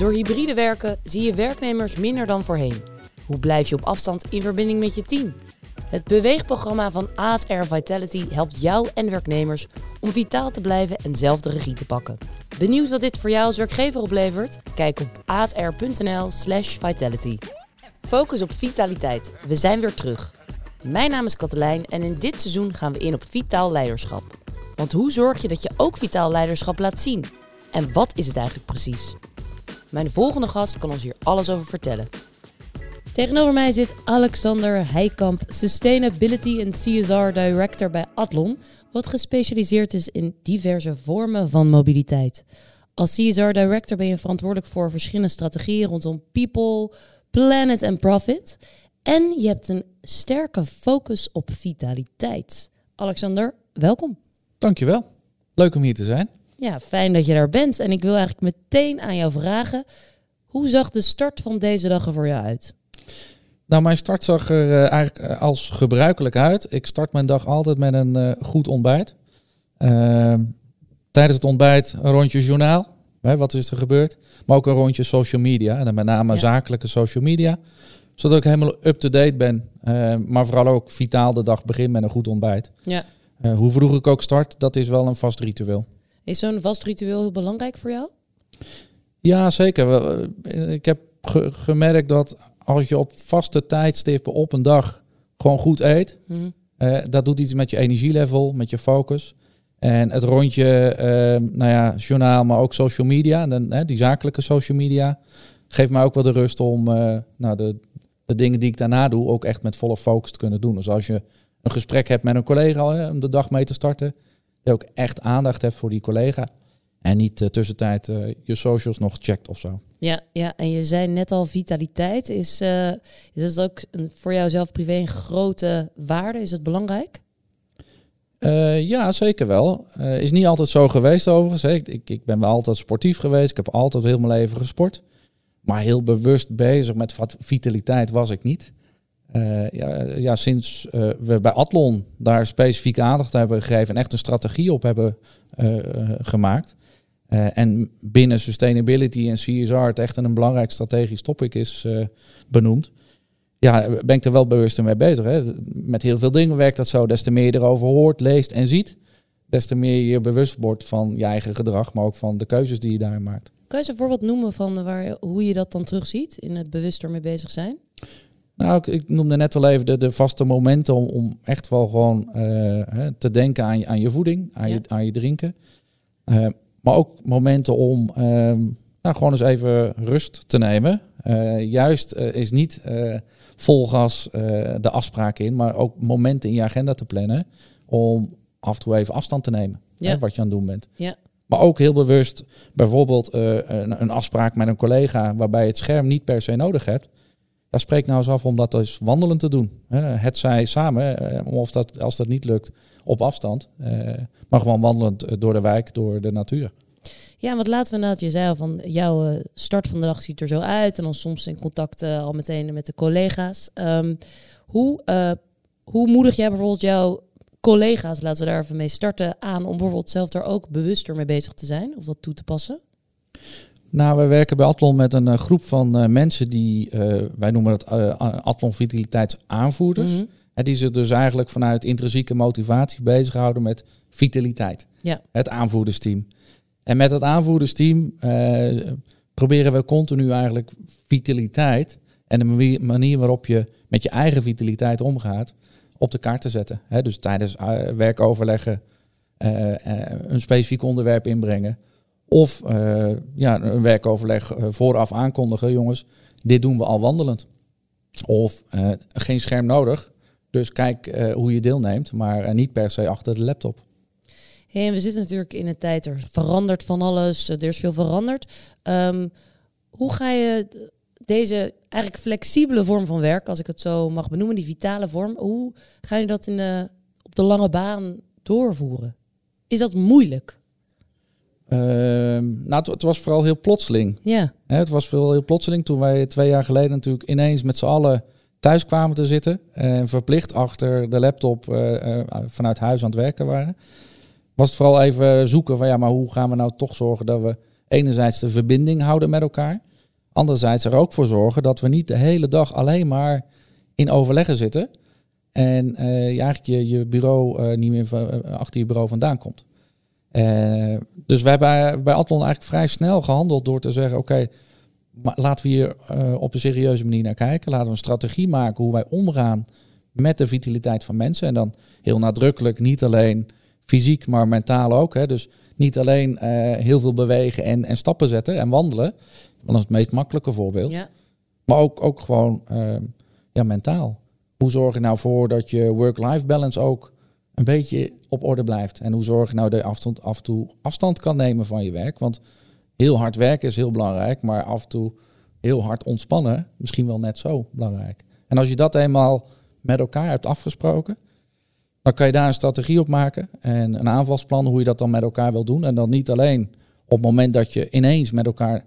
Door hybride werken zie je werknemers minder dan voorheen. Hoe blijf je op afstand in verbinding met je team? Het beweegprogramma van ASR Vitality helpt jou en werknemers om vitaal te blijven en zelf de regie te pakken. Benieuwd wat dit voor jou als werkgever oplevert? Kijk op asr.nl/slash vitality. Focus op vitaliteit. We zijn weer terug. Mijn naam is Katelijn en in dit seizoen gaan we in op vitaal leiderschap. Want hoe zorg je dat je ook vitaal leiderschap laat zien? En wat is het eigenlijk precies? Mijn volgende gast kan ons hier alles over vertellen. Tegenover mij zit Alexander Heikamp, Sustainability en CSR Director bij Atlon, wat gespecialiseerd is in diverse vormen van mobiliteit. Als CSR Director ben je verantwoordelijk voor verschillende strategieën rondom people, planet en profit. En je hebt een sterke focus op vitaliteit. Alexander, welkom. Dankjewel. Leuk om hier te zijn. Ja, fijn dat je daar bent. En ik wil eigenlijk meteen aan jou vragen: hoe zag de start van deze dag er voor jou uit? Nou, mijn start zag er uh, eigenlijk eh, als gebruikelijk uit. Ik start mijn dag altijd met een uh, goed ontbijt. Ehm, tijdens het ontbijt een rondje journaal. Hè, wat is er gebeurd? Maar ook een rondje social media. En dan met name ja. zakelijke social media. Zodat ik helemaal up-to-date ben. Ehm, maar vooral ook vitaal de dag begin met een goed ontbijt. Ja. hoe vroeg ik ook start, dat is wel een vast ritueel. Is zo'n vast ritueel heel belangrijk voor jou? Ja, zeker. Ik heb ge gemerkt dat als je op vaste tijdstippen op een dag gewoon goed eet, mm -hmm. uh, dat doet iets met je energielevel, met je focus. En het rondje, uh, nou ja, journaal, maar ook social media, en dan, die zakelijke social media, geeft mij ook wel de rust om uh, nou, de, de dingen die ik daarna doe ook echt met volle focus te kunnen doen. Dus als je een gesprek hebt met een collega hè, om de dag mee te starten, je ook echt aandacht hebt voor die collega. En niet uh, tussentijd uh, je socials nog checkt of zo. Ja, ja, en je zei net al, vitaliteit. Is, uh, is dat ook een, voor jou zelf privé een grote waarde? Is het belangrijk? ja, zeker wel. is niet altijd zo geweest overigens. Ik, ik, ik, ben wel altijd sportief geweest. Ik heb altijd heel mijn leven gesport. Maar heel bewust bezig met vitaliteit was ik niet. Uh, ja, ja, sinds uh, we bij Atlon daar specifieke aandacht hebben gegeven en echt een strategie op hebben uh, gemaakt. en binnen sustainability en CSR het echt een belangrijk strategisch topic is benoemd. Ja, ben ik er wel bewust mee bezig. Hè. Met heel veel dingen werkt dat zo. Des te meer je erover hoort, leest en ziet, des te meer je bewust wordt van je eigen gedrag, maar ook van de keuzes die je daarin maakt. Kan je eens een voorbeeld noemen van waar, hoe je dat dan terugziet in het bewust ermee bezig zijn? Nou, ik, ik, noemde net al even de, de vaste momenten om, om echt wel gewoon uh, hè, te denken aan je, aan je voeding, aan, ja. je, aan je drinken. Uh, maar ook momenten om uh, nou, gewoon eens even rust te nemen. Uh, juist is niet vol gas de afspraak in, maar ook momenten in je agenda te plannen om af en toe even afstand te nemen. Ja. Hè, wat je aan het doen bent. Ja. Maar ook heel bewust bijvoorbeeld een, een afspraak met een collega waarbij je het scherm niet per se nodig hebt. Ja, spreek nou eens af om dat dus wandelen te doen. Het zij samen, of dat, als dat niet lukt, op afstand. Maar gewoon wandelend door de wijk, door de natuur. Ja, want laten we inderdaad, je zei van jouw start van de dag ziet er zo uit. En dan soms in contact al meteen met de collega's. Um, hoe, hoe moedig jij bijvoorbeeld jouw collega's, laten we daar even mee starten, aan om bijvoorbeeld zelf daar ook bewuster mee bezig te zijn of dat toe te passen? Nou, we werken bij Atlon met een uh, groep van uh, mensen die, uh, wij noemen het Atlon Vitaliteitsaanvoerders. Mm -hmm. En die zich dus eigenlijk vanuit intrinsieke motivatie bezighouden met vitaliteit. Ja. Het aanvoerdersteam. En met het aanvoerdersteam proberen we continu eigenlijk vitaliteit en de manier waarop je met je eigen vitaliteit omgaat op de kaart te zetten. He, dus tijdens werkoverleggen een specifiek onderwerp inbrengen. Of uh, ja, een werkoverleg uh, vooraf aankondigen, jongens, dit doen we al wandelend. Of uh, geen scherm nodig, dus kijk hoe je deelneemt, maar niet per se achter de laptop. En we zitten natuurlijk in een tijd, er verandert van alles, er is veel veranderd. Um, hoe ga je deze eigenlijk flexibele vorm van werk, als ik het zo mag benoemen, die vitale vorm, hoe ga je dat in op de lange baan doorvoeren? Is dat moeilijk? Uh, nou, het, het, was vooral heel plotseling. Ja. Hè, het was vooral heel plotseling toen wij twee jaar geleden natuurlijk ineens met z'n allen thuis kwamen te zitten. En verplicht achter de laptop uh, uh, vanuit huis aan het werken waren. Was het vooral even zoeken van ja, maar hoe gaan we nou toch zorgen dat we enerzijds de verbinding houden met elkaar. Anderzijds er ook voor zorgen dat we niet de hele dag alleen maar in overleggen zitten. En uh, je eigenlijk je, je bureau niet meer van, achter je bureau vandaan komt. Dus we hebben bij Atlon eigenlijk vrij snel gehandeld door te zeggen: oké, okay, laten we hier op een serieuze manier naar kijken. Laten we een strategie maken hoe wij omgaan met de vitaliteit van mensen. En dan heel nadrukkelijk niet alleen fysiek, maar mentaal ook. Hè. Dus niet alleen heel veel bewegen en, en stappen zetten en wandelen. Want dat is het meest makkelijke voorbeeld. Ja. Maar ook, ook gewoon ja, mentaal. Hoe zorg je nou voor dat je work-life balance ook een beetje op orde blijft? En hoe zorg nou dat je afstand, af en toe afstand kan nemen van je werk? Want heel hard werken is heel belangrijk, maar af en toe heel hard ontspannen misschien wel net zo belangrijk. En als je dat eenmaal met elkaar hebt afgesproken, dan kan je daar een strategie op maken en een aanvalsplan hoe je dat dan met elkaar wil doen. En dan niet alleen op het moment dat je ineens met elkaar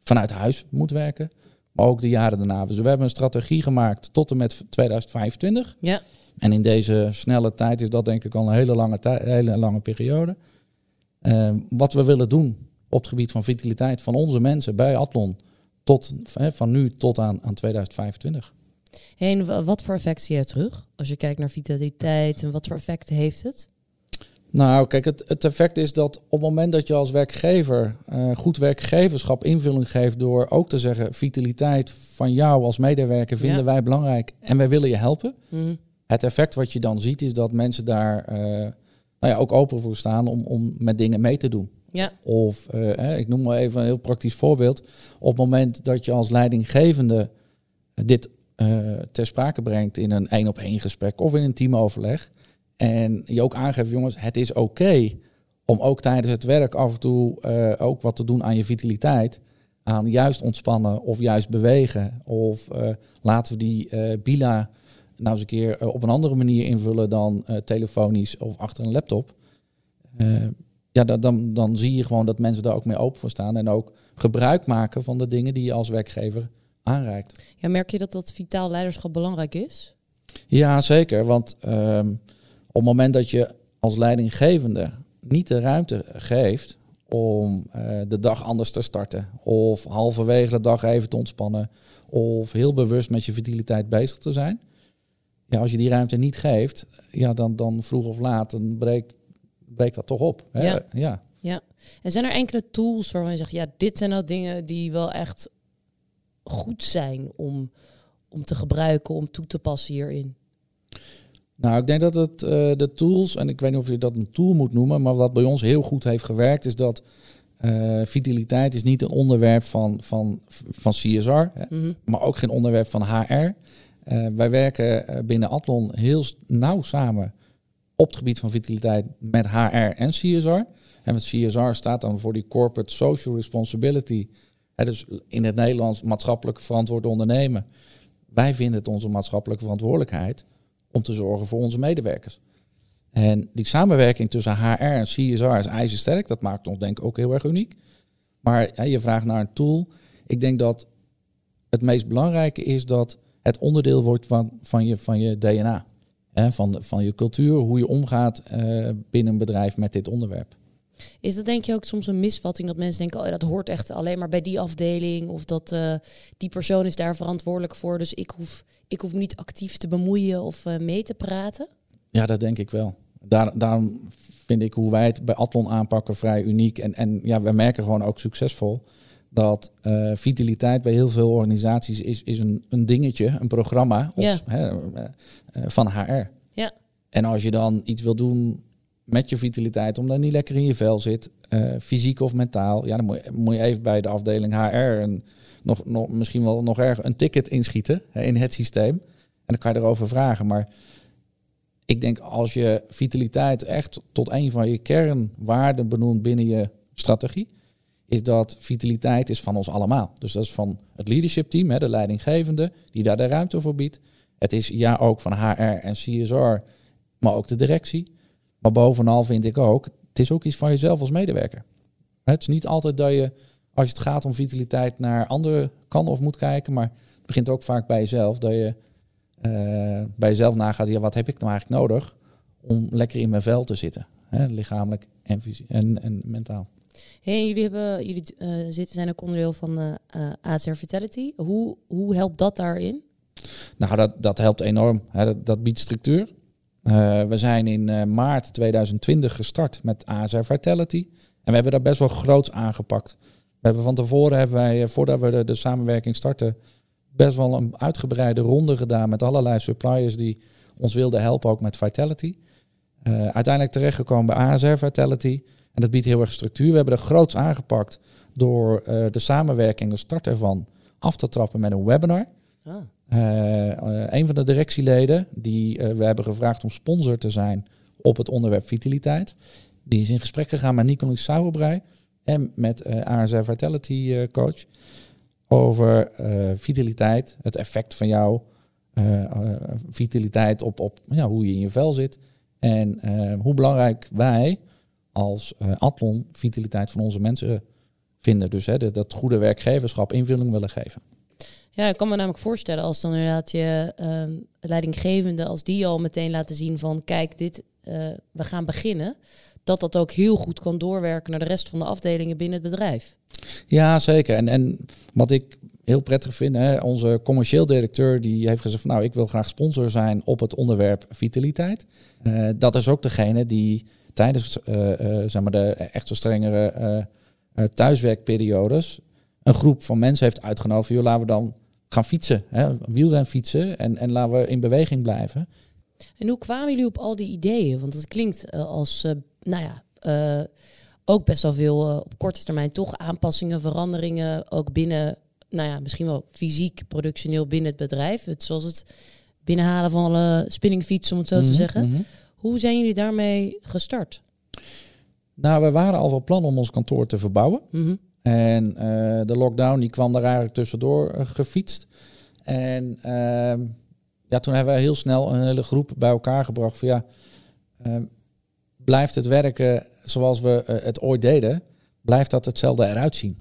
vanuit huis moet werken, maar ook de jaren daarna. Dus we hebben een strategie gemaakt tot en met 2025. Ja. En in deze snelle tijd is dat denk ik al een hele lange, hele lange periode. Uh, wat we willen doen op het gebied van vitaliteit van onze mensen bij Atlon. Tot, van nu tot aan, aan 2025. En wat voor effect zie je terug? Als je kijkt naar vitaliteit en wat voor effecten heeft het? Nou, kijk, het, het effect is dat op het moment dat je als werkgever uh, goed werkgeverschap invulling geeft door ook te zeggen, vitaliteit van jou als medewerker vinden wij belangrijk en wij willen je helpen. Mhm. Het effect wat je dan ziet is dat mensen daar uh, nou ja, ook open voor staan om, om met dingen mee te doen. Ja. Of, uh, ik noem maar even een heel praktisch voorbeeld. Op het moment dat je als leidinggevende dit ter sprake brengt in een één op één gesprek of in een teamoverleg en je ook aangeeft, jongens, het is oké om ook tijdens het werk af en toe uh, ook wat te doen aan je vitaliteit. Aan juist ontspannen of juist bewegen. Of laten we die bila nou eens een keer op een andere manier invullen dan telefonisch of achter een laptop. ja, dan, dan zie je gewoon dat mensen daar ook mee open voor staan. En ook gebruik maken van de dingen die je als werkgever aanreikt. Ja, merk je dat dat vitaal leiderschap belangrijk is? Ja, zeker. Want ehm, op het moment dat je als leidinggevende niet de ruimte geeft om uh, de dag anders te starten, of halverwege de dag even te ontspannen, of heel bewust met je vitaliteit bezig te zijn. Ja, als je die ruimte niet geeft, ja, dan, dan vroeg of laat dan breekt, breekt dat toch op. Hè? Ja. ja. ja. En zijn er enkele tools waarvan je zegt, ja, dit zijn nou dingen die wel echt goed zijn om, om te gebruiken, om toe te passen hierin? Nou, ik denk dat het uh, de tools, en ik weet niet of je dat een tool moet noemen, maar wat bij ons heel goed heeft gewerkt, is dat uh, vitaliteit is niet een onderwerp van, van, van CSR, mhm. maar ook geen onderwerp van HR. Eh, wij werken binnen Atlon heel nauw samen op het gebied van vitaliteit met HR en CSR. En met CSR staat dan voor die Corporate Social Responsibility. Dus in het Nederlands maatschappelijk verantwoord ondernemen. Wij vinden het onze maatschappelijke verantwoordelijkheid om te zorgen voor onze medewerkers. En die samenwerking tussen HR en CSR is ijzersterk. Dat maakt ons denk ik ook heel erg uniek. Maar je vraagt naar een tool. Ik denk dat het meest belangrijke is dat het onderdeel wordt van, van, je, van je DNA. Hè, van, van je cultuur, hoe je omgaat uh, binnen een bedrijf met dit onderwerp. Is dat denk je ook soms een misvatting dat mensen denken, oh dat hoort echt alleen maar bij die afdeling of dat uh, die persoon is daar verantwoordelijk voor, dus ik hoef, ik hoef niet actief te bemoeien of uh, mee te praten? Ja, dat denk ik wel. Daar, daarom vind ik hoe wij het bij Atlon aanpakken vrij uniek en, en ja, we merken gewoon ook succesvol dat uh, vitaliteit bij heel veel organisaties is, is een, een dingetje, een programma of, ja. hè, van HR. Ja. En als je dan iets wil doen met je vitaliteit, omdat je niet lekker in je vel zit, uh, fysiek of mentaal, ja, dan moet je, moet je even bij de afdeling HR en nog, nog, misschien wel nog erg een ticket inschieten hè, in het systeem. En dan kan je erover vragen. Maar ik denk als je vitaliteit echt tot een van je kernwaarden benoemt binnen je strategie, is dat vitaliteit is van ons allemaal. Dus dat is van het leadership team, hè, de leidinggevende, die daar de ruimte voor biedt. Het is ja ook van HR en CSR, maar ook de directie. Maar bovenal vind ik ook, het is ook iets van jezelf als medewerker. Het is niet altijd dat je, als het gaat om vitaliteit, naar anderen kan of moet kijken. Maar het begint ook vaak bij jezelf. Dat je uh, bij jezelf nagaat, ja, wat heb ik nou eigenlijk nodig om lekker in mijn vel te zitten? Hè, lichamelijk en, en mentaal. Hey, jullie hebben, jullie uh, zitten, zijn ook onderdeel van uh, uh, ASR Vitality. Hoe, hoe helpt dat daarin? Nou, dat, dat helpt enorm. Dat, biedt structuur. we zijn in maart 2020 gestart met ASR Vitality. En we hebben dat best wel groots aangepakt. We hebben van tevoren, hebben wij, voordat we de, samenwerking starten, best wel een uitgebreide ronde gedaan met allerlei suppliers die ons wilden helpen, ook met Vitality. Uiteindelijk terechtgekomen bij ASR Vitality. En dat biedt heel erg structuur. We hebben er groots aangepakt door uh, de samenwerking, de start ervan, af te trappen met een webinar. Ah. Uh, een van de directieleden, die we hebben gevraagd om sponsor te zijn op het onderwerp vitaliteit, die is in gesprek gegaan met Nicolas Sauerbrei en met ASR Vitality Coach over vitaliteit, het effect van jouw vitaliteit op, op ja, hoe je in je vel zit. En hoe belangrijk wij als uh, Atlon vitaliteit van onze mensen vinden. Dus hè, dat goede werkgeverschap invulling willen geven. Ja, ik kan me namelijk voorstellen als dan inderdaad je uh, leidinggevende, als die al meteen laten zien van kijk, dit, uh, we gaan beginnen, dat dat ook heel goed kan doorwerken naar de rest van de afdelingen binnen het bedrijf. Ja, zeker. En, en wat ik heel prettig vind, hè, onze commercieel directeur die heeft gezegd van nou, ik wil graag sponsor zijn op het onderwerp vitaliteit. Uh, dat is ook degene die tijdens uh, zeg maar de echt zo strengere uh, thuiswerkperiodes een groep van mensen heeft uitgenodigd. Joh, laten we dan gaan fietsen, hè, wielren fietsen en, en laten we in beweging blijven. En hoe kwamen jullie op al die ideeën? Want het klinkt als, nou ja, ook best wel veel op korte termijn toch aanpassingen, veranderingen, ook binnen, nou ja, misschien wel fysiek, productioneel binnen het bedrijf. Het, zoals het binnenhalen van alle spinningfietsen, om het zo te mhm, zeggen. Mhm. Hoe zijn jullie daarmee gestart? Nou, we waren al van plan om ons kantoor te verbouwen. Mhm. En uh, de lockdown die kwam daar eigenlijk tussendoor uh, gefietst. En uh, ja, toen hebben we heel snel een hele groep bij elkaar gebracht van ja, ehm, blijft het werken zoals we eh, het ooit deden, blijft dat hetzelfde eruit zien.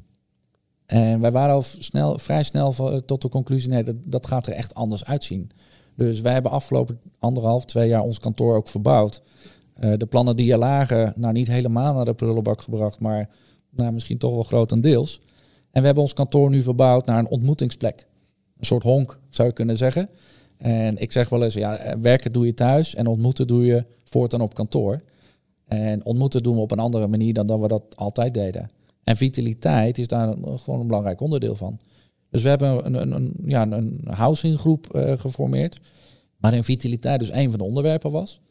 En wij waren al snel, vrij snel tot de conclusie, nee, dat, dat gaat er echt anders uitzien. Dus wij hebben afgelopen anderhalf, twee jaar ons kantoor ook verbouwd. Uh, de plannen die er lagen, nou niet helemaal naar de prullenbak gebracht, maar nou, misschien toch wel grotendeels. En we hebben ons kantoor nu verbouwd naar een ontmoetingsplek. Een soort honk, zou je kunnen zeggen. En ik zeg wel eens, ja, eh, werken doe je thuis en ontmoeten doe je voortaan op kantoor. En ontmoeten doen we op een andere manier dan dat we dat altijd deden. En vitaliteit is daar gewoon een belangrijk onderdeel van. Dus we hebben een, een, een ja, een housinggroep uh, geformeerd, waarin vitaliteit dus een van de onderwerpen was.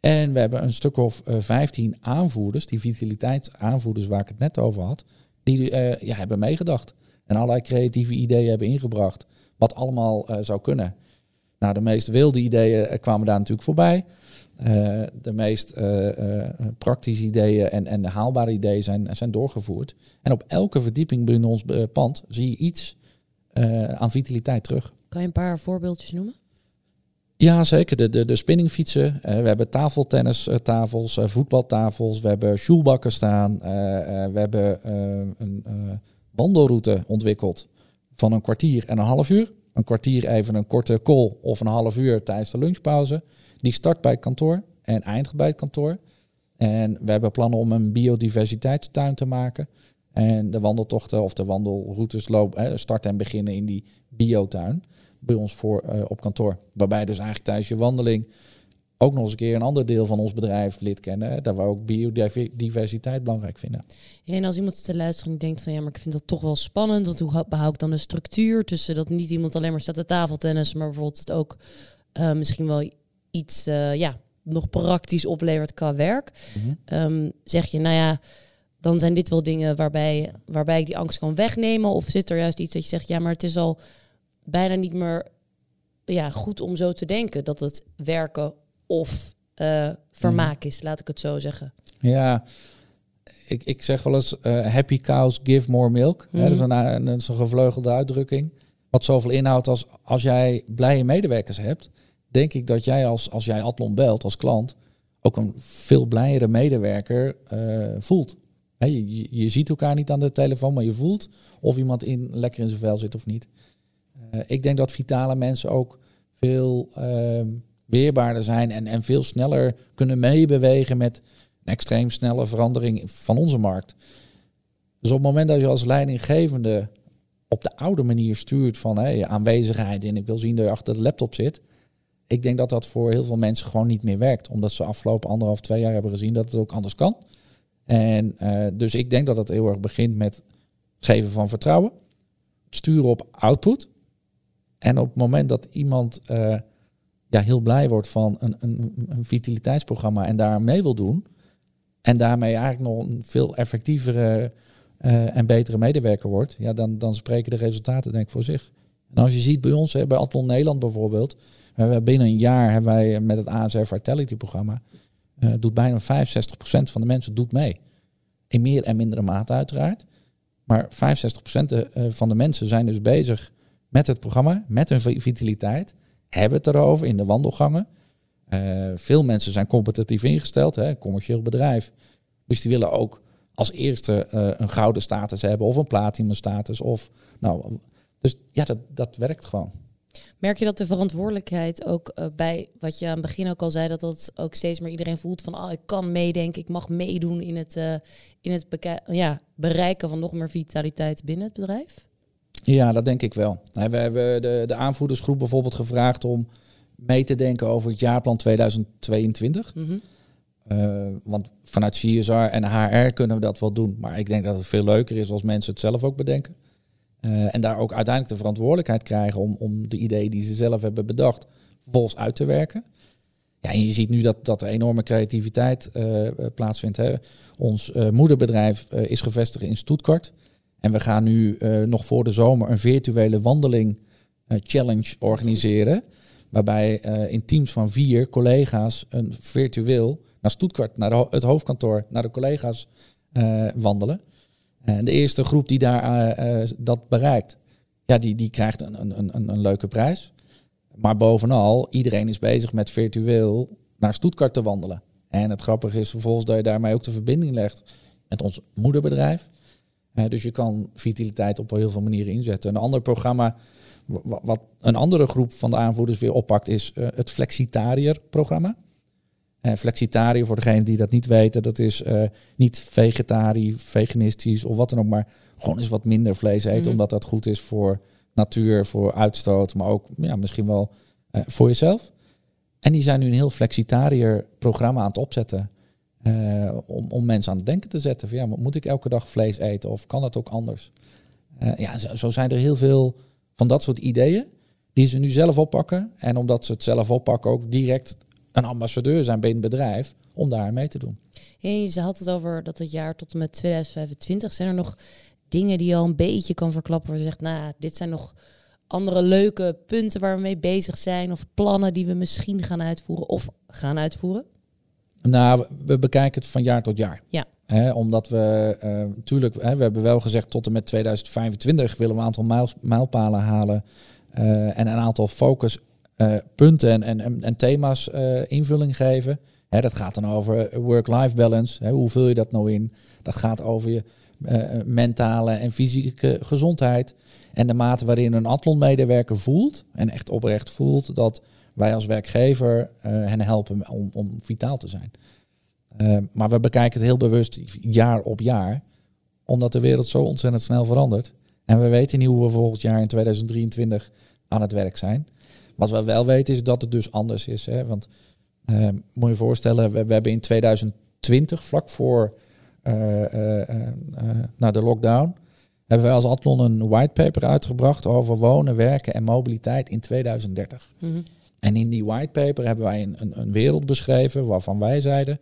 En we hebben een stuk of uh, eh, 15 aanvoerders, die vitaliteitsaanvoerders waar ik het net over had, die uh, ja, hebben meegedacht. En allerlei creatieve ideeën hebben ingebracht, wat allemaal zou kunnen. Nou, de meest wilde ideeën kwamen daar natuurlijk voorbij. de meest praktische ideeën en, en haalbare ideeën zijn, zijn doorgevoerd. En op elke verdieping binnen ons pand zie je iets aan vitaliteit terug. Kan je een paar voorbeeldjes noemen? Ja, zeker. De, de, de spinningfietsen. Uh, we hebben tafeltennistafels, uh, voetbaltafels. We hebben shoelbakken staan. we hebben een wandelroute ontwikkeld van een kwartier en een half uur. Een kwartier even een korte call of een half uur tijdens de lunchpauze. Die start bij het kantoor en eindigt bij het kantoor. En we hebben plannen om een biodiversiteitstuin te maken. En de wandeltochten of de wandelroutes lopen, starten en beginnen in die biotuin bij ons voor, uh, op kantoor. Waarbij dus eigenlijk tijdens je wandeling ook nog eens een keer een ander deel van ons bedrijf lid kennen. Hè, dat we ook biodiversiteit belangrijk vinden. Ja, en als iemand te luisteren en denkt van ja, maar ik vind dat toch wel spannend. Want hoe behoud ik dan een structuur tussen dat niet iemand alleen maar staat te tafeltennis, maar bijvoorbeeld het ook uh, misschien wel iets uh, ja, nog praktisch oplevert qua werk. Mm -hmm. zeg je, nou ja, dan zijn dit wel dingen waarbij, waarbij ik die angst kan wegnemen. Of zit er juist iets dat je zegt, ja, maar het is al bijna niet meer ja, goed om zo te denken dat het werken of uh, vermaak is, laat ik het zo zeggen. Ja, ik, ik zeg wel eens, uh, happy cows give more milk. Mm. dat, is een, een, een gevleugelde uitdrukking. Wat zoveel inhoudt als als jij blije medewerkers hebt, denk ik dat jij als, als jij Atlon belt als klant, ook een veel blijere medewerker uh, voelt je, ziet elkaar niet aan de telefoon, maar je voelt of iemand in, lekker in zijn vel zit of niet. Uh, ik denk dat vitale mensen ook veel uh, weerbaarder zijn en, en veel sneller kunnen meebewegen met een extreem snelle verandering van onze markt. Dus op het moment dat je als leidinggevende op de oude manier stuurt van hey, aanwezigheid en ik wil zien dat je achter de laptop zit. Ik denk dat dat voor heel veel mensen gewoon niet meer werkt. Omdat ze afgelopen anderhalf, twee jaar hebben gezien dat het ook anders kan. En uh, dus ik denk dat het heel erg begint met geven van vertrouwen. Sturen op output. En op het moment dat iemand uh, ja, heel blij wordt van een, een, een vitaliteitsprogramma en daar mee wil doen. En daarmee eigenlijk nog een veel effectievere uh, en betere medewerker wordt, ja, dan, dan spreken de resultaten denk ik voor zich. En als je ziet bij ons, bij Atlon Nederland bijvoorbeeld, binnen een jaar hebben wij met het ASR Vitality programma, uh, doet bijna 65% van de mensen doet mee. In meer en mindere mate uiteraard. Maar 65% van de mensen zijn dus bezig met het programma, met hun vitaliteit, hebben het erover in de wandelgangen. Veel mensen zijn competitief ingesteld, hè, commercieel bedrijf. Dus die willen ook als eerste een gouden status hebben of een platinum status. Of, nou, dus ja, dat, dat werkt gewoon. Merk je dat de verantwoordelijkheid ook uh, bij wat je aan het begin ook al zei, dat dat ook steeds meer iedereen voelt van oh, ik kan meedenken, ik mag meedoen in het, uh, in het ja, bereiken van nog meer vitaliteit binnen het bedrijf? Ja, dat denk ik wel. We hebben de, de aanvoerdersgroep bijvoorbeeld gevraagd om mee te denken over het jaarplan 2022. Mm -hmm. Uh, want vanuit CSR en HR kunnen we dat wel doen. Maar ik denk dat het veel leuker is als mensen het zelf ook bedenken. Uh, en daar ook uiteindelijk de verantwoordelijkheid krijgen om, om de ideeën die ze zelf hebben bedacht, vervolgens uit te werken. Ja, en je ziet nu dat, dat er enorme creativiteit uh, plaatsvindt. Hè. Ons moederbedrijf is gevestigd in Stuttgart. En we gaan nu nog voor de zomer een virtuele wandeling challenge organiseren. Waarbij in teams van vier collega's een virtueel naar Stuttgart, naar het hoofdkantoor, naar de collega's wandelen. En de eerste groep die daar uh, dat bereikt, ja, die, die krijgt een, een, een, een leuke prijs. Maar bovenal, iedereen is bezig met virtueel naar Stuttgart te wandelen. En het grappige is vervolgens dat je daarmee ook de verbinding legt met ons moederbedrijf. Dus je kan vitaliteit op heel veel manieren inzetten. Een ander programma, wat een andere groep van de aanvoerders weer oppakt, is het Flexitariër programma. Uh, flexitariër, voor degenen die dat niet weten, dat is uh, niet vegetarisch, veganistisch of wat dan ook, maar gewoon eens wat minder vlees eten, mm. omdat dat goed is voor natuur, voor uitstoot, maar ook ja, misschien wel uh, voor jezelf. En die zijn nu een heel flexitariër programma aan het opzetten. om, om mensen aan het denken te zetten. Van, ja, moet ik elke dag vlees eten of kan dat ook anders? ja, zo, zo zijn er heel veel van dat soort ideeën die ze nu zelf oppakken. En omdat ze het zelf oppakken, ook direct een ambassadeur zijn bij een bedrijf om daar mee te doen. En je had het over dat het jaar tot en met 2025. Zijn er nog dingen die je al een beetje kan verklappen? Waar je zegt, nou, dit zijn nog andere leuke punten waar we mee bezig zijn. Of plannen die we misschien gaan uitvoeren of gaan uitvoeren? Nou, we bekijken het van jaar tot jaar. Ja. He, omdat we natuurlijk, uh, we hebben wel gezegd tot en met 2025 willen we een aantal mijlpalen halen. Uh, en een aantal focus uh, punten en, en, en thema's uh, invulling geven. Hè, dat gaat dan over work-life balance. Hè, hoe vul je dat nou in? Dat gaat over je mentale en fysieke gezondheid. En de mate waarin een Atlon-medewerker voelt, en echt oprecht voelt, dat wij als werkgever hen helpen om, om vitaal te zijn. maar we bekijken het heel bewust jaar op jaar, omdat de wereld zo ontzettend snel verandert. En we weten niet hoe we volgend jaar in 2023 aan het werk zijn. Wat we wel weten is dat het dus anders is. Hè? Want uh, moet je voorstellen, we, we, hebben in 2020, vlak voor uh, de lockdown, hebben wij als Atlon een whitepaper uitgebracht over wonen, werken en mobiliteit in 2030. Mm En in die whitepaper hebben wij een, een, een wereld beschreven waarvan wij zeiden,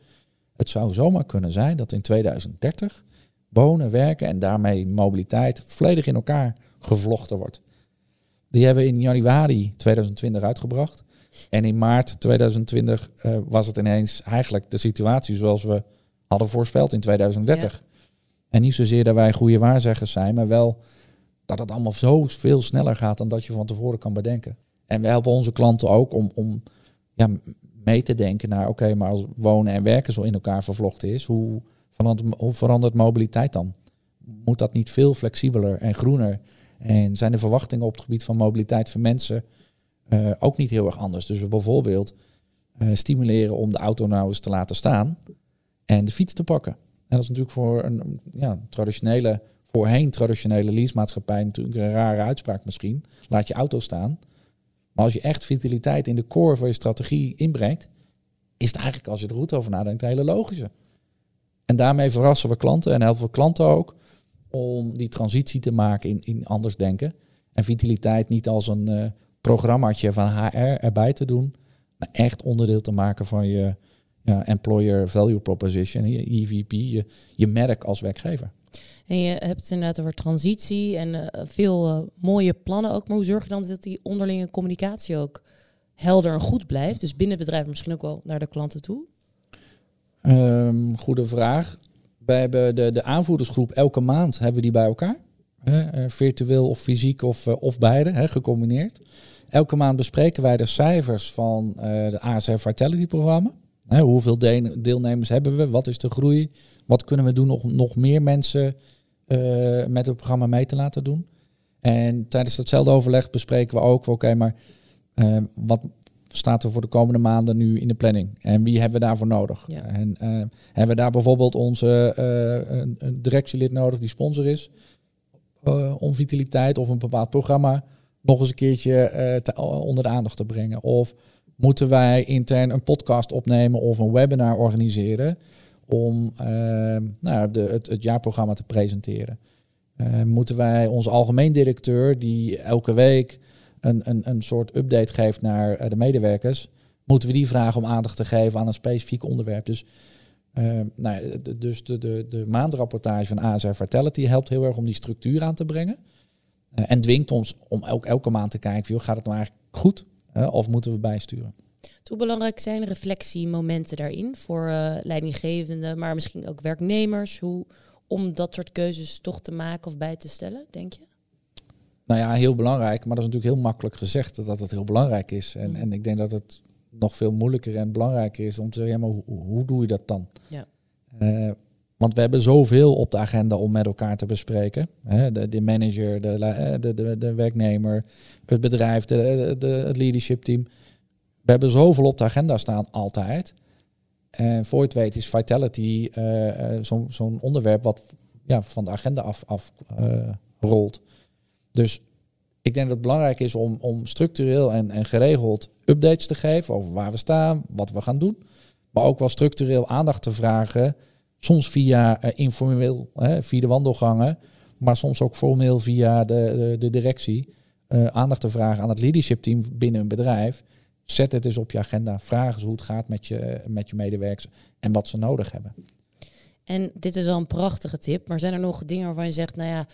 het zou zomaar kunnen zijn dat in 2030 wonen, werken en daarmee mobiliteit volledig in elkaar gevlochten wordt. Die hebben we in januari 2020 uitgebracht. En in maart 2020 uh, was het ineens eigenlijk de situatie zoals we hadden voorspeld in 2030. En niet zozeer dat wij goede waarzeggers zijn, maar wel dat het allemaal zo veel sneller gaat dan dat je van tevoren kan bedenken. En we helpen onze klanten ook om, om ja, mee te denken naar, oké, maar als wonen en werken zo in elkaar vervlochten is, hoe verandert, hoe verandert mobiliteit dan? Moet dat niet veel flexibeler en groener en zijn de verwachtingen op het gebied van mobiliteit van mensen uh, ook niet heel erg anders. Dus we bijvoorbeeld uh, stimuleren om de auto nou eens te laten staan en de fiets te pakken. En dat is natuurlijk voor een ja, traditionele, voorheen traditionele leasemaatschappij natuurlijk een rare uitspraak misschien. Laat je auto staan. Maar als je echt vitaliteit in de core van je strategie inbrengt, is het eigenlijk als je er goed over nadenkt een hele logische. En daarmee verrassen we klanten en helpen we klanten ook om die transitie te maken in, in anders denken. En vitaliteit niet als een uh, programmaatje van HR erbij te doen, maar echt onderdeel te maken van je ja, employer value proposition, je EVP, je, je merk als werkgever. En je hebt het inderdaad over transitie en uh, veel uh, mooie plannen ook. Maar hoe zorg je dan dat die onderlinge communicatie ook helder en goed blijft? Dus binnen het bedrijf misschien ook wel naar de klanten toe? Um, goede vraag. Wij hebben de, de aanvoerdersgroep elke maand hebben we die bij elkaar. Hè, virtueel of fysiek of, uh, of beide, hè, gecombineerd. Elke maand bespreken wij de cijfers van de ASR Vitality programma. Hè, hoeveel deelnemers hebben we? Wat is de groei? Wat kunnen we doen om nog meer mensen uh, met het programma mee te laten doen? En tijdens datzelfde overleg bespreken we ook, oké, maar uh, wat staat er voor de komende maanden nu in de planning? En wie hebben we daarvoor nodig? Ja. En uh, hebben we daar bijvoorbeeld onze directielid nodig die sponsor is? om vitaliteit of een bepaald programma nog eens een keurtje te, onder de aandacht te brengen? Of moeten wij intern een podcast opnemen of een webinar organiseren om uh, nou, de, het, het, jaarprogramma te presenteren. Uh, moeten wij onze algemeen directeur, die elke week een, een, een soort update geeft naar eh, de medewerkers, moeten we die vragen om aandacht te geven aan een specifiek onderwerp. Dus, nou, de, dus de, de, de maandrapportage van ASR Vitality helpt heel erg om die structuur aan te brengen. en dwingt ons om elke, elke maand te kijken, joh, gaat het nou eigenlijk goed? of moeten we bijsturen? Hoe belangrijk zijn reflectiemomenten daarin voor leidinggevenden, maar misschien ook werknemers? Hoe, om dat soort keuzes toch te maken of bij te stellen, denk je? Nou ja, heel belangrijk, maar dat is natuurlijk heel makkelijk gezegd dat het heel belangrijk is. En, mm. en ik denk dat het nog veel moeilijker en belangrijker is om te zeggen, ja, maar hoe, hoe doe je dat dan? Ja. Uh, want we hebben zoveel op de agenda om met elkaar te bespreken. de, de, manager, de, eh, de, de, werknemer, het bedrijf, de, de, het leadership team. We hebben zoveel op de agenda staan, altijd. En voor je het weet is Vitality uh, zo'n zo onderwerp wat ja, van de agenda af, af rolt. Dus ik denk dat het belangrijk is om, om structureel en, en geregeld updates te geven over waar we staan, wat we gaan doen. Maar ook wel structureel aandacht te vragen Soms via uh, informeel, hè, via de wandelgangen, maar soms ook formeel via de, de, directie. Uh, aandacht te vragen aan het leadership team binnen een bedrijf. Zet het eens op je agenda. Vraag eens hoe het gaat met je, met je medewerkers en wat ze nodig hebben. En dit is wel een prachtige tip, maar zijn er nog dingen waarvan je zegt, nou ja,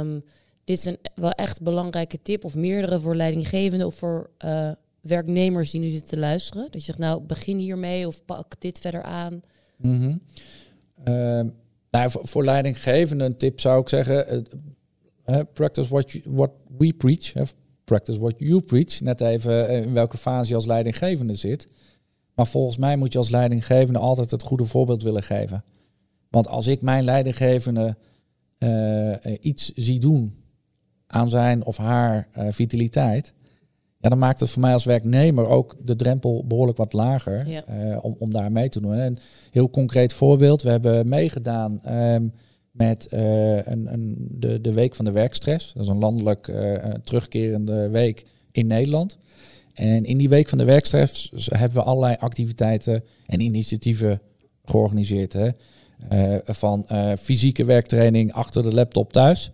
um, dit is een wel echt belangrijke tip of meerdere voor leidinggevenden of voor uh, werknemers die nu zitten te luisteren? Dat je zegt, nou begin hiermee of pak dit verder aan. -hmm. Uh, nou, voor, leidinggevende een tip zou ik zeggen, uh, practice what, you, what we preach, uh, practice what you preach. Net even eh, in welke fase je als leidinggevende zit. Maar volgens mij moet je als leidinggevende altijd het goede voorbeeld willen geven. Want als ik mijn leidinggevende iets zie doen aan zijn of haar vitaliteit, ja, dan maakt het voor mij als werknemer ook de drempel behoorlijk wat lager eh, om, om daar mee te doen. En een heel concreet voorbeeld, we hebben meegedaan ehm, met uh, een, een, de, de Week van de Werkstress. Dat is een landelijk uh, terugkerende week in Nederland. En in die Week van de Werkstress hebben we allerlei activiteiten en initiatieven georganiseerd. Hè. van fysieke werktraining achter de laptop thuis.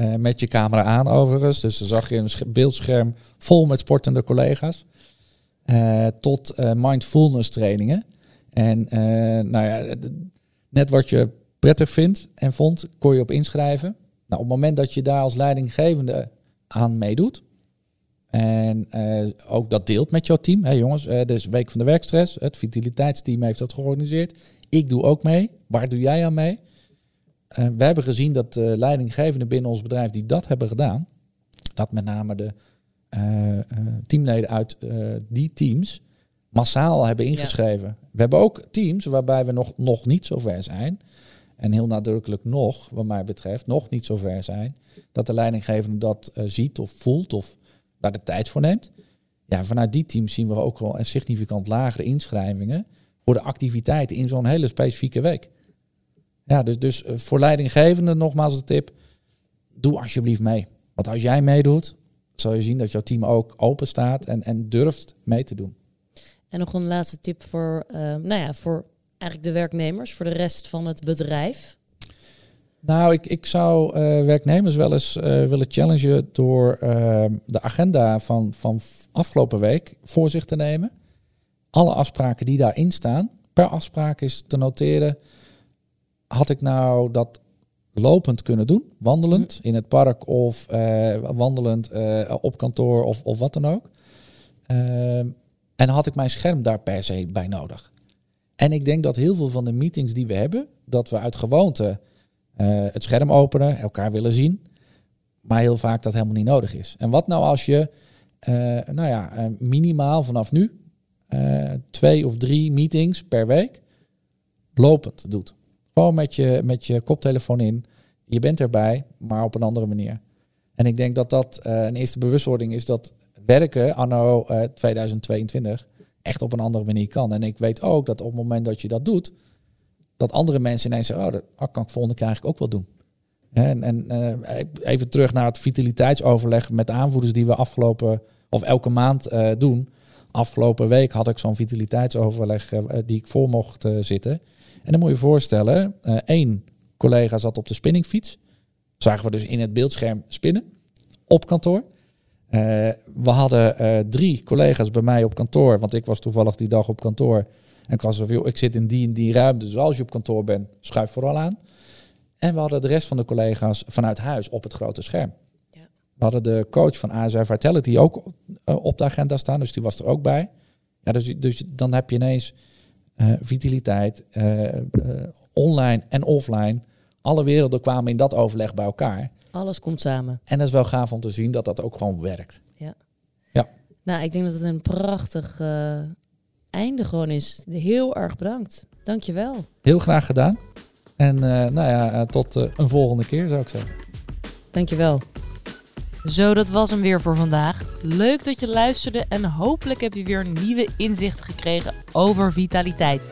Uh, met je camera aan overigens. Dus dan zag je een beeldscherm vol met sportende collega's. Uh, tot uh, mindfulness trainingen. En nou ja, net wat je prettig vindt en vond, kon je op inschrijven. Nou, op het moment dat je daar als leidinggevende aan meedoet. En ook dat deelt met jouw team. Hey jongens, dus Week van de Werkstress. Het vitaliteitsteam heeft dat georganiseerd. Ik doe ook mee. Waar doe jij aan mee? Uh, we hebben gezien dat uh, leidinggevenden binnen ons bedrijf die dat hebben gedaan, dat met name de uh, teamleden uit die teams massaal hebben ingeschreven. We hebben ook teams waarbij we nog, nog niet zo ver zijn. En heel nadrukkelijk nog, wat mij betreft, nog niet zo ver zijn. Dat de leidinggevende dat ziet of voelt of daar de tijd voor neemt. Ja, vanuit die teams zien we ook wel een significant lagere inschrijvingen voor de activiteiten in zo'n hele specifieke week. Ja, dus, dus eh, voor leidinggevenden nogmaals de tip. Doe alsjeblieft mee. Want als jij meedoet, zal je zien dat jouw team ook open staat en, en durft mee te doen. En nog een laatste tip voor, uh, nou ja, voor eigenlijk de werknemers, voor de rest van het bedrijf. Nou, ik, ik zou uh, werknemers wel eens uh, willen challengen door uh, de agenda van, van afgelopen week voor zich te nemen. Alle afspraken die daarin staan, per afspraak is te noteren. Had ik nou dat lopend kunnen doen, wandelend in het park of wandelend op kantoor of, of wat dan ook. en had ik mijn scherm daar per se bij nodig. En ik denk dat heel veel van de meetings die we hebben, dat we uit gewoonte uh, het scherm openen, elkaar willen zien. Maar heel vaak dat helemaal niet nodig is. En wat nou als je, nou ja, minimaal vanaf nu twee of drie meetings per week lopend doet. Gewoon met je, met je koptelefoon in. Je bent erbij, maar op een andere manier. En ik denk dat dat een eerste bewustwording is dat werken anno 2022 echt op een andere manier kan. En ik weet ook dat op het moment dat je dat doet, dat andere mensen ineens zeggen, oh, dat kan ik volgende keer eigenlijk ook wel doen. En, en uh, even terug naar het vitaliteitsoverleg met de aanvoerders die we afgelopen, of elke maand doen. Afgelopen week had ik zo'n vitaliteitsoverleg die ik voor mocht zitten. En dan moet je je voorstellen, één collega zat op de spinningfiets. Zagen we dus in het beeldscherm spinnen op kantoor. we hadden drie collega's bij mij op kantoor, want ik was toevallig die dag op kantoor. En ik was ik zit in die en die ruimte, dus als je op kantoor bent, schuif vooral aan. En we hadden de rest van de collega's vanuit huis op het grote scherm. Ja. We hadden de coach van ASR Vitality ook eh, op de agenda staan, dus die was er ook bij. Ja, dus, dus dan heb je ineens vitaliteit, uh, online en offline. Alle werelden kwamen in dat overleg bij elkaar. Alles komt samen. En dat is wel gaaf om te zien dat dat ook gewoon werkt. Ja. ja. Nou, ik denk dat het een prachtig einde gewoon is. Heel erg bedankt. Dankjewel. Heel graag gedaan. En uh, nou ja, uh, tot een volgende keer zou ik zeggen. Dankjewel. Zo, dat was hem weer voor vandaag. Leuk dat je luisterde en hopelijk heb je weer nieuwe inzichten gekregen over vitaliteit.